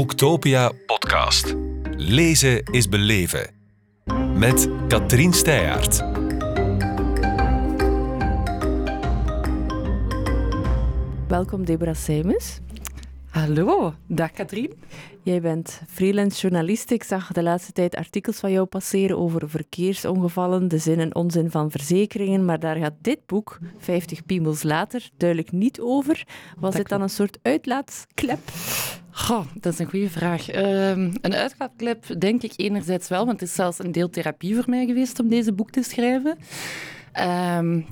Boektopia podcast. Lezen is beleven. Met Katrien Steyaert. Welkom Deborah Seimus. Hallo, dag Katrien. Jij bent freelance journalist. Ik zag de laatste tijd artikels van jou passeren over verkeersongevallen, de zin en onzin van verzekeringen, maar daar gaat dit boek, 50 piemels later, duidelijk niet over. Was het dan een soort uitlaatklep? Goh, dat is een goede vraag. Ehm, een uitlaatklep denk ik enerzijds wel, want het is zelfs een deel therapie voor mij geweest om deze boek te schrijven. Um,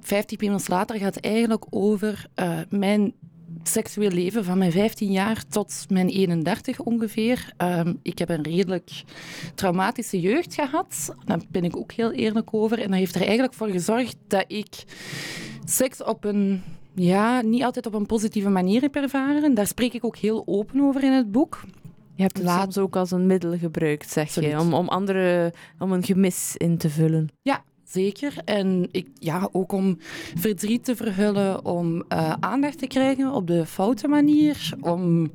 50 piemels later gaat eigenlijk over uh, mijn seksueel leven van mijn 15 jaar tot mijn 31 ongeveer. Um, ik heb een redelijk traumatische jeugd gehad. Daar ben ik ook heel eerlijk over. En dat heeft er eigenlijk voor gezorgd dat ik seks op een ja, niet altijd op een positieve manier heb ervaren. Daar spreek ik ook heel open over in het boek. Je hebt het Laat... soms ook als een middel gebruikt, zeg je, om, om, andere, om een gemis in te vullen. Ja, Zeker. En ik, ja, ook om verdriet te verhullen, om uh, aandacht te krijgen op de foute manier, om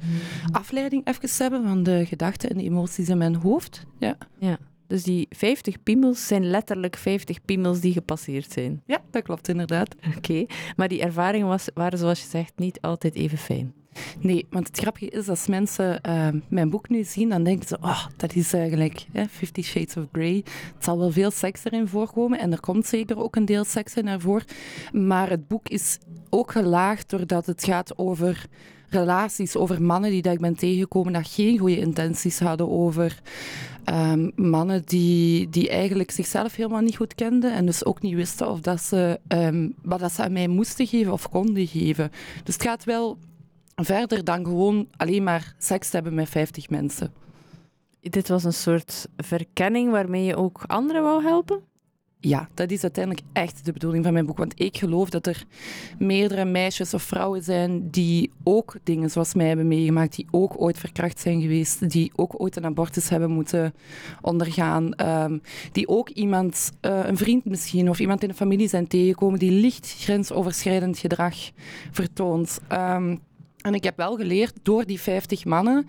afleiding even te hebben van de gedachten en de emoties in mijn hoofd. Ja. ja. Dus die 50 piemels zijn letterlijk 50 piemels die gepasseerd zijn. Ja, dat klopt inderdaad. Oké, maar die ervaringen was, waren zoals je zegt niet altijd even fijn. Nee, want het grappige is als mensen uh, mijn boek nu zien, dan denken ze, oh, dat is eigenlijk hè, Fifty Shades of Grey. Het zal wel veel seks erin voorkomen en er komt zeker ook een deel seks in naar voren. Maar het boek is ook gelaagd doordat het gaat over relaties, over mannen die dat ik ben tegengekomen dat geen goede intenties hadden, over um, mannen die, die eigenlijk zichzelf helemaal niet goed kenden en dus ook niet wisten of dat ze, um, wat dat ze aan mij moesten geven of konden geven. Dus het gaat wel verder dan gewoon alleen maar seks hebben met 50 mensen. Dit was een soort verkenning waarmee je ook anderen wou helpen? Ja, dat is uiteindelijk echt de bedoeling van mijn boek. Want ik geloof dat er meerdere meisjes of vrouwen zijn die ook dingen zoals mij hebben meegemaakt, die ook ooit verkracht zijn geweest, die ook ooit een abortus hebben moeten ondergaan, um, die ook iemand, uh, een vriend misschien, of iemand in de familie zijn tegengekomen die licht grensoverschrijdend gedrag vertoont. Um, en ik heb wel geleerd door die 50 mannen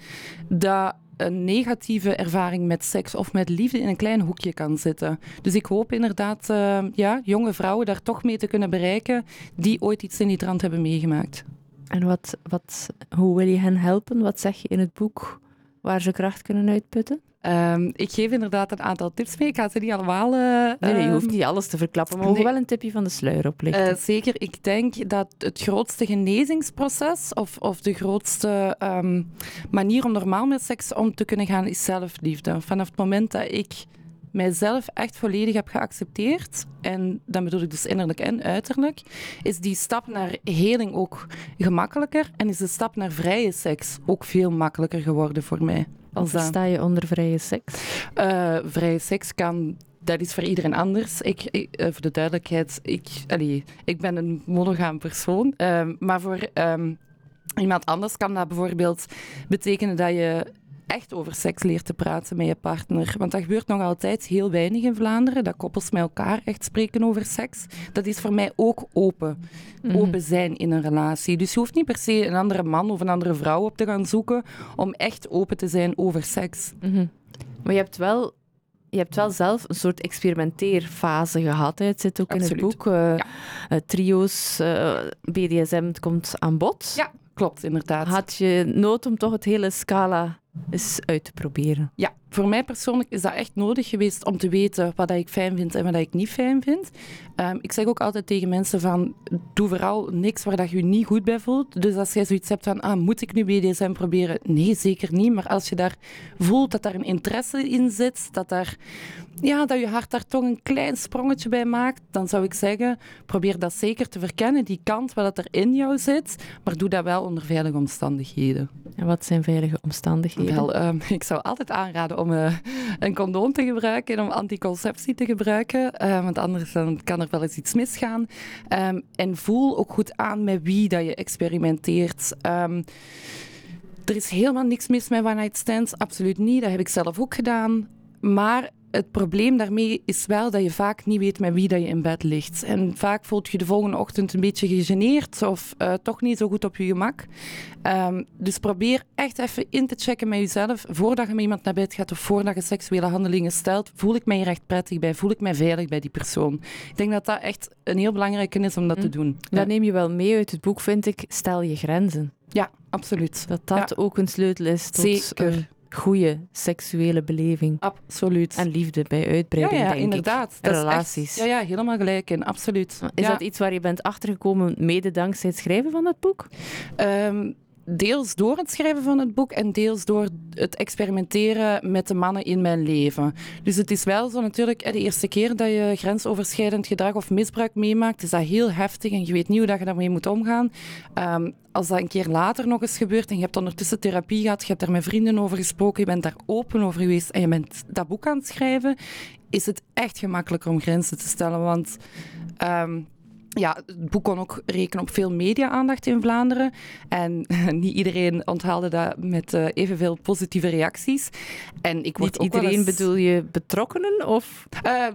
dat een negatieve ervaring met seks of met liefde in een klein hoekje kan zitten. Dus ik hoop inderdaad uh, ja, jonge vrouwen daar toch mee te kunnen bereiken die ooit iets in die trant hebben meegemaakt. En wat, wat, hoe wil je hen helpen? Wat zeg je in het boek waar ze kracht kunnen uitputten? Um, ik geef inderdaad een aantal tips mee. Ik ga ze niet allemaal... Uh, nee, nee, je hoeft niet alles te verklappen, maar nee. wel een tipje van de sluier oplichten. Uh, zeker. Ik denk dat het grootste genezingsproces of, of de grootste um, manier om normaal met seks om te kunnen gaan is zelfliefde. Vanaf het moment dat ik mijzelf echt volledig heb geaccepteerd, en dan bedoel ik dus innerlijk en uiterlijk, is die stap naar heling ook gemakkelijker en is de stap naar vrije seks ook veel makkelijker geworden voor mij. Als sta je onder vrije seks? Uh, vrije seks kan dat is voor iedereen anders. Ik, ik uh, voor de duidelijkheid, ik, allee, ik ben een monogaam persoon. Uh, maar voor um, iemand anders kan dat bijvoorbeeld betekenen dat je echt over seks leert te praten met je partner. Want dat gebeurt nog altijd heel weinig in Vlaanderen, dat koppels met elkaar echt spreken over seks. Dat is voor mij ook open. Mhm. Open zijn in een relatie. Dus je hoeft niet per se een andere man of een andere vrouw op te gaan zoeken om echt open te zijn over seks. Mhm. Maar je hebt wel je hebt wel zelf een soort experimenteerfase gehad. Hè. Het zit ook Absoluut. in het boek. Uh, ja. uh, trio's, uh, BDSM, het komt aan bod. Ja, klopt, inderdaad. Had je nood om toch het hele scala eens uit te proberen? Ja, voor mij persoonlijk is dat echt nodig geweest om te weten wat ik fijn vind en wat ik niet fijn vind. Um, ik zeg ook altijd tegen mensen van, doe vooral niks waar dat je je niet goed bij voelt. Dus als jij zoiets hebt van, ah, moet ik nu BDSM proberen? Nee, zeker niet. Maar als je daar voelt dat daar een interesse in zit, dat, daar, ja, dat je hart daar toch een klein sprongetje bij maakt, dan zou ik zeggen, probeer dat zeker te verkennen, die kant wat er in jou zit, maar doe dat wel onder veilige omstandigheden. En wat zijn veilige omstandigheden? Wel, um, ik zou altijd aanraden om uh, een condoom te gebruiken en om anticonceptie te gebruiken, uh, want anders dan kan er wel eens iets misgaan. Um, en voel ook goed aan met wie dat je experimenteert. Um, er is helemaal niks mis met one night stands, absoluut niet. Dat heb ik zelf ook gedaan. Maar het probleem daarmee is wel dat je vaak niet weet met wie dat je in bed ligt. En vaak voelt je de volgende ochtend een beetje gegeneerd of uh, toch niet zo goed op je gemak. Um, dus probeer echt even in te checken met jezelf voordat je met iemand naar bed gaat of voordat je seksuele handelingen stelt. Voel ik mij hier echt prettig bij? Voel ik mij veilig bij die persoon? Ik denk dat dat echt een heel belangrijke is om dat te hm. doen. Dat neem je wel mee uit het boek, vind ik. Stel je grenzen. Ja, absoluut. Dat dat ook een sleutel is tot Zeker. een goede seksuele beleving. Absoluut. En liefde bij uitbreiding, ja, ja, inderdaad. ik. Relaties. ja, ja, helemaal gelijk in. Absoluut. Is dat iets waar je bent achtergekomen mede dankzij het schrijven van dat boek? Um, deels door het schrijven van het boek en deels door het experimenteren met de mannen in mijn leven. Dus het is wel zo natuurlijk, de eerste keer dat je grensoverschrijdend gedrag of misbruik meemaakt, is dat heel heftig en je weet niet hoe dat je daarmee moet omgaan. Um, als dat een keer later nog eens gebeurt en je hebt ondertussen therapie gehad, je hebt daar met vrienden over gesproken, je bent daar open over geweest en je bent dat boek aan het schrijven, is het echt gemakkelijker om grenzen te stellen. Want um, ja, het boek kon ook rekenen op veel media-aandacht in Vlaanderen. En niet iedereen onthaalde dat met uh, evenveel positieve reacties. En ik word niet iedereen bedoel je betrokkenen? Of? Uh,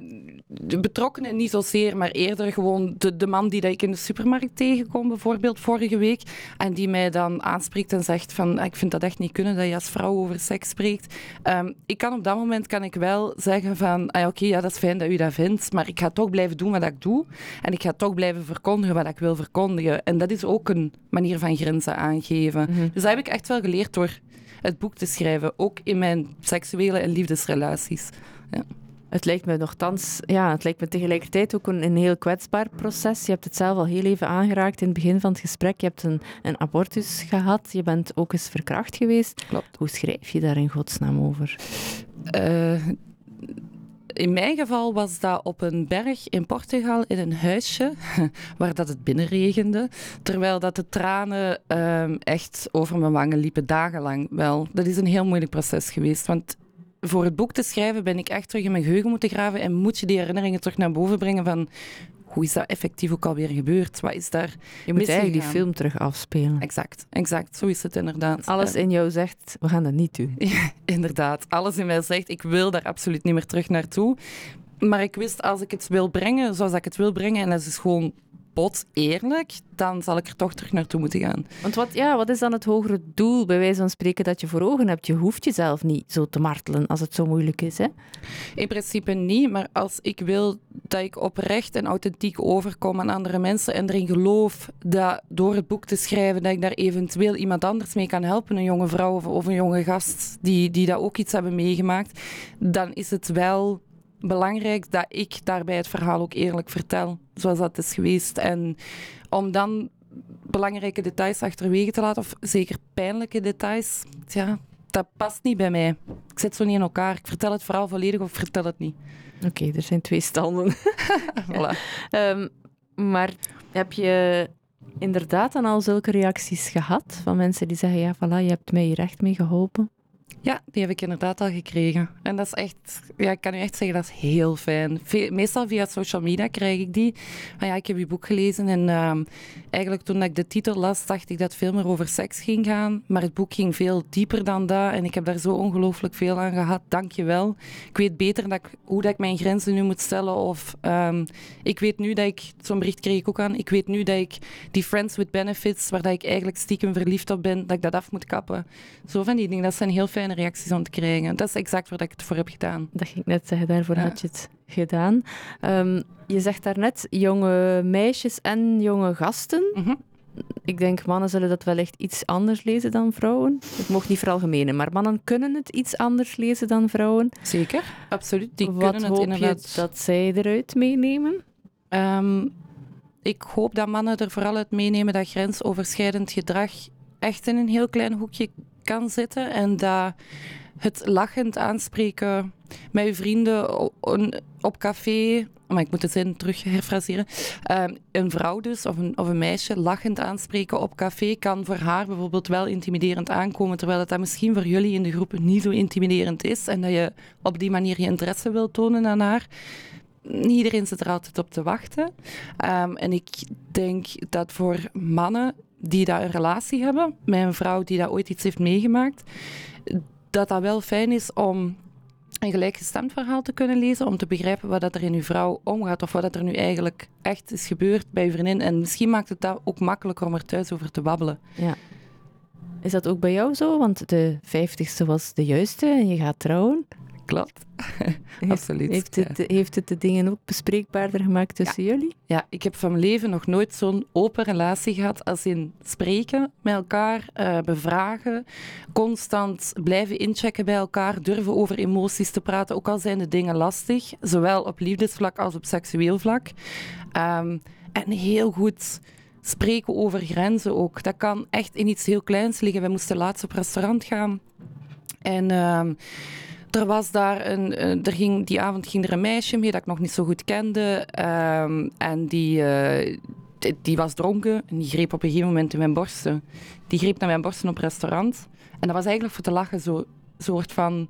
de betrokkenen niet zozeer, maar eerder gewoon de, de man die dat ik in de supermarkt tegenkom, bijvoorbeeld vorige week. En die mij dan aanspreekt en zegt van, ah, ik vind dat echt niet kunnen dat je als vrouw over seks spreekt. Um, ik kan op dat moment kan ik wel zeggen van, ah, oké, ja, dat is fijn dat u dat vindt, maar ik ga toch blijven doen wat ik doe. En ik ga toch blijven verkondigen wat ik wil verkondigen. En dat is ook een manier van grenzen aangeven. Mhm. Dus dat heb ik echt wel geleerd door het boek te schrijven. Ook in mijn seksuele en liefdesrelaties. Ja. Het lijkt me nogthans, ja, het lijkt me tegelijkertijd ook een, een, heel kwetsbaar proces. Je hebt het zelf al heel even aangeraakt in het begin van het gesprek. Je hebt een, een abortus gehad, je bent ook eens verkracht geweest. Klopt. Hoe schrijf je daar in godsnaam over? Uh, in mijn geval was dat op een berg in Portugal in een huisje waar dat het binnenregende. Terwijl dat de tranen ehm, echt over mijn wangen liepen, dagenlang wel. Dat is een heel moeilijk proces geweest. Want voor het boek te schrijven ben ik echt terug in mijn geheugen moeten graven en moet je die herinneringen terug naar boven brengen van hoe is dat effectief ook alweer gebeurd? Wat is daar Je moet eigenlijk die film terug afspelen. Exact, exact. Zo is het inderdaad. Alles in jou zegt, we gaan dat niet doen. inderdaad. Alles in mij zegt, ik wil daar absoluut niet meer terug naartoe. Maar ik wist, als ik het wil brengen zoals ik het wil brengen, en dat is gewoon pot eerlijk, dan zal ik er toch terug naartoe moeten gaan. Want wat, ja, wat is dan het hogere doel, bij wijze van spreken, dat je voor ogen hebt? Je hoeft jezelf niet zo te martelen als het zo moeilijk is, hè? In principe niet, maar als ik wil dat ik oprecht en authentiek overkom aan andere mensen en erin geloof dat door het boek te schrijven, dat ik daar eventueel iemand anders mee kan helpen, een jonge vrouw of, of een jonge gast die, die dat ook iets hebben meegemaakt, dan is het wel belangrijk dat ik daarbij het verhaal ook eerlijk vertel, zoals dat is geweest. En om dan belangrijke details achterwege te laten, of zeker pijnlijke details, ja, dat past niet bij mij. Ik zit zo niet in elkaar. Ik vertel het verhaal volledig of vertel het niet. Oké, er zijn twee standen. voilà. um, maar heb je inderdaad dan al zulke reacties gehad van mensen die zeggen, ja, voilà, je hebt mij hier echt mee geholpen? Ja, die heb ik inderdaad al gekregen. En dat is echt, ja, ik kan u echt zeggen, dat is heel fijn. meestal via social media krijg ik die. Maar ja, ik heb uw boek gelezen en uh, eigenlijk toen ik de titel las, dacht ik dat het veel meer over seks ging gaan. Maar het boek ging veel dieper dan dat en ik heb daar zo ongelooflijk veel aan gehad. Dank je wel. Ik weet beter dat ik, hoe dat ik mijn grenzen nu moet stellen. Of um, ik weet nu dat ik, zo'n bericht kreeg ik ook aan, ik weet nu dat ik die Friends with Benefits, waar dat ik eigenlijk stiekem verliefd op ben, dat ik dat af moet kappen. Zo van die dingen, dat zijn heel fijn reacties aan te krijgen. Dat is exact waar ik het voor heb gedaan. Dat ging ik net zeggen, daarvoor had je het gedaan. Um, je zegt daarnet jonge meisjes en jonge gasten. Mhm. Ik denk, mannen zullen dat wellicht iets anders lezen dan vrouwen. Ik mocht niet veralgemenen, maar mannen kunnen het iets anders lezen dan vrouwen. Zeker, absoluut. Die Wat kunnen het inderdaad... je dat zij eruit meenemen? Um, ik hoop dat mannen er vooral uit meenemen dat grensoverschrijdend gedrag echt in een heel klein hoekje kan zitten. En dat het lachend aanspreken met je vrienden op café, maar ik moet het zin terug herfraseren. Ehm, een vrouw dus, of een, of een meisje, lachend aanspreken op café kan voor haar bijvoorbeeld wel intimiderend aankomen, terwijl het dat misschien voor jullie in de groep niet zo intimiderend is en dat je op die manier je interesse wil tonen aan haar. Niet iedereen zit er altijd op te wachten. Ehm, en ik denk dat voor mannen die daar een relatie hebben met een vrouw die daar ooit iets heeft meegemaakt, dat dat wel fijn is om een gelijkgestemd verhaal te kunnen lezen, om te begrijpen wat dat er in uw vrouw omgaat of wat dat er nu eigenlijk echt is gebeurd bij uw vriendin. En misschien maakt het dat ook makkelijker om er thuis over te babbelen. Ja. Is dat ook bij jou zo? Want de vijftigste was de juiste en je gaat trouwen. Klopt. Absoluut. Heeft het, heeft het de dingen ook bespreekbaarder gemaakt tussen jullie? Ja, ik heb van mijn leven nog nooit zo'n open relatie gehad als in spreken met elkaar, uh, bevragen, constant blijven inchecken bij elkaar, durven over emoties te praten, ook al zijn de dingen lastig, zowel op liefdesvlak als op seksueel vlak. Um, en heel goed spreken over grenzen ook. Dat kan echt in iets heel kleins liggen. We moesten laatst op restaurant gaan en... Um, er was daar een, eh, er ging, die avond ging er een meisje mee dat ik nog niet zo goed kende. Um, en die, uh, die, was dronken en die greep op een gegeven moment in mijn borsten. Die greep naar mijn borsten op restaurant. En dat was eigenlijk voor te lachen, zo'n soort van...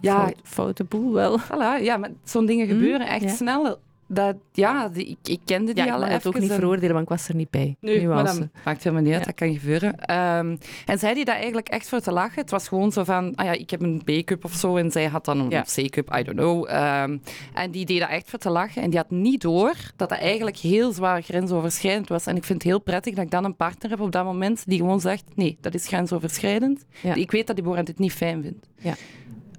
Ja, Fout, foute boel wel. Voilà, ja, maar zo'n dingen hm, gebeuren echt snel dat, ja, die, ik, ik, kende die ja, al even. Ik ook niet veroordelen, want ik was er niet bij. Nee, maar dat maakt helemaal niet uit, dat kan gebeuren. Um, en zij die dat eigenlijk echt voor te lachen. Het was gewoon zo van, ah ja, ik heb een B-cup of zo en zij had dan een C-cup, I don't know. Um, en die deed dat echt voor te lachen en die had niet door dat dat eigenlijk heel zwaar grensoverschrijdend was. En ik vind het heel prettig dat ik dan een partner heb op dat moment die gewoon zegt, nee, dat is grensoverschrijdend. Ik weet dat die Borant het niet fijn vindt. Ja.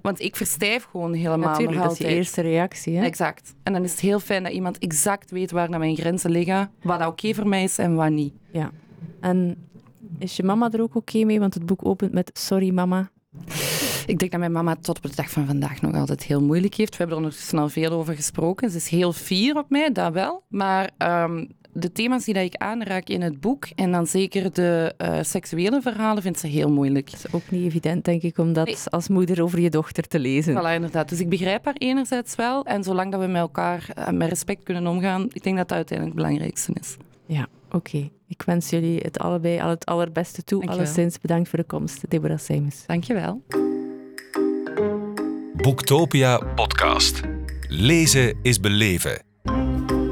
Want ik verstijf gewoon helemaal Natuurlijk, dat is je eerste reactie. Hè? Exact. En dan is het heel fijn dat iemand exact weet waar naar mijn grenzen liggen, wat oké okay voor mij is en wat niet. Ja. En is je mama er ook oké okay mee? Want het boek opent met sorry mama. Ik denk dat mijn mama tot op de dag van vandaag nog altijd heel moeilijk heeft. We hebben er nog snel veel over gesproken. Ze is heel fier op mij, dat wel. Maar um, de thema's die dat ik aanraak in het boek, en dan zeker de uh, seksuele verhalen, vindt ze heel moeilijk. Het is ook niet evident, denk ik, om dat nee. als moeder over je dochter te lezen. Voilà, inderdaad. Dus ik begrijp haar enerzijds wel. En zolang dat we met elkaar uh, met respect kunnen omgaan, ik denk dat dat uiteindelijk het belangrijkste is. Ja, oké. Okay. Ik wens jullie het allebei al het allerbeste toe. Dankjewel. Alleszins bedankt voor de komst, Deborah Seimus. Dankjewel. Boektopia podcast. Lezen is beleven.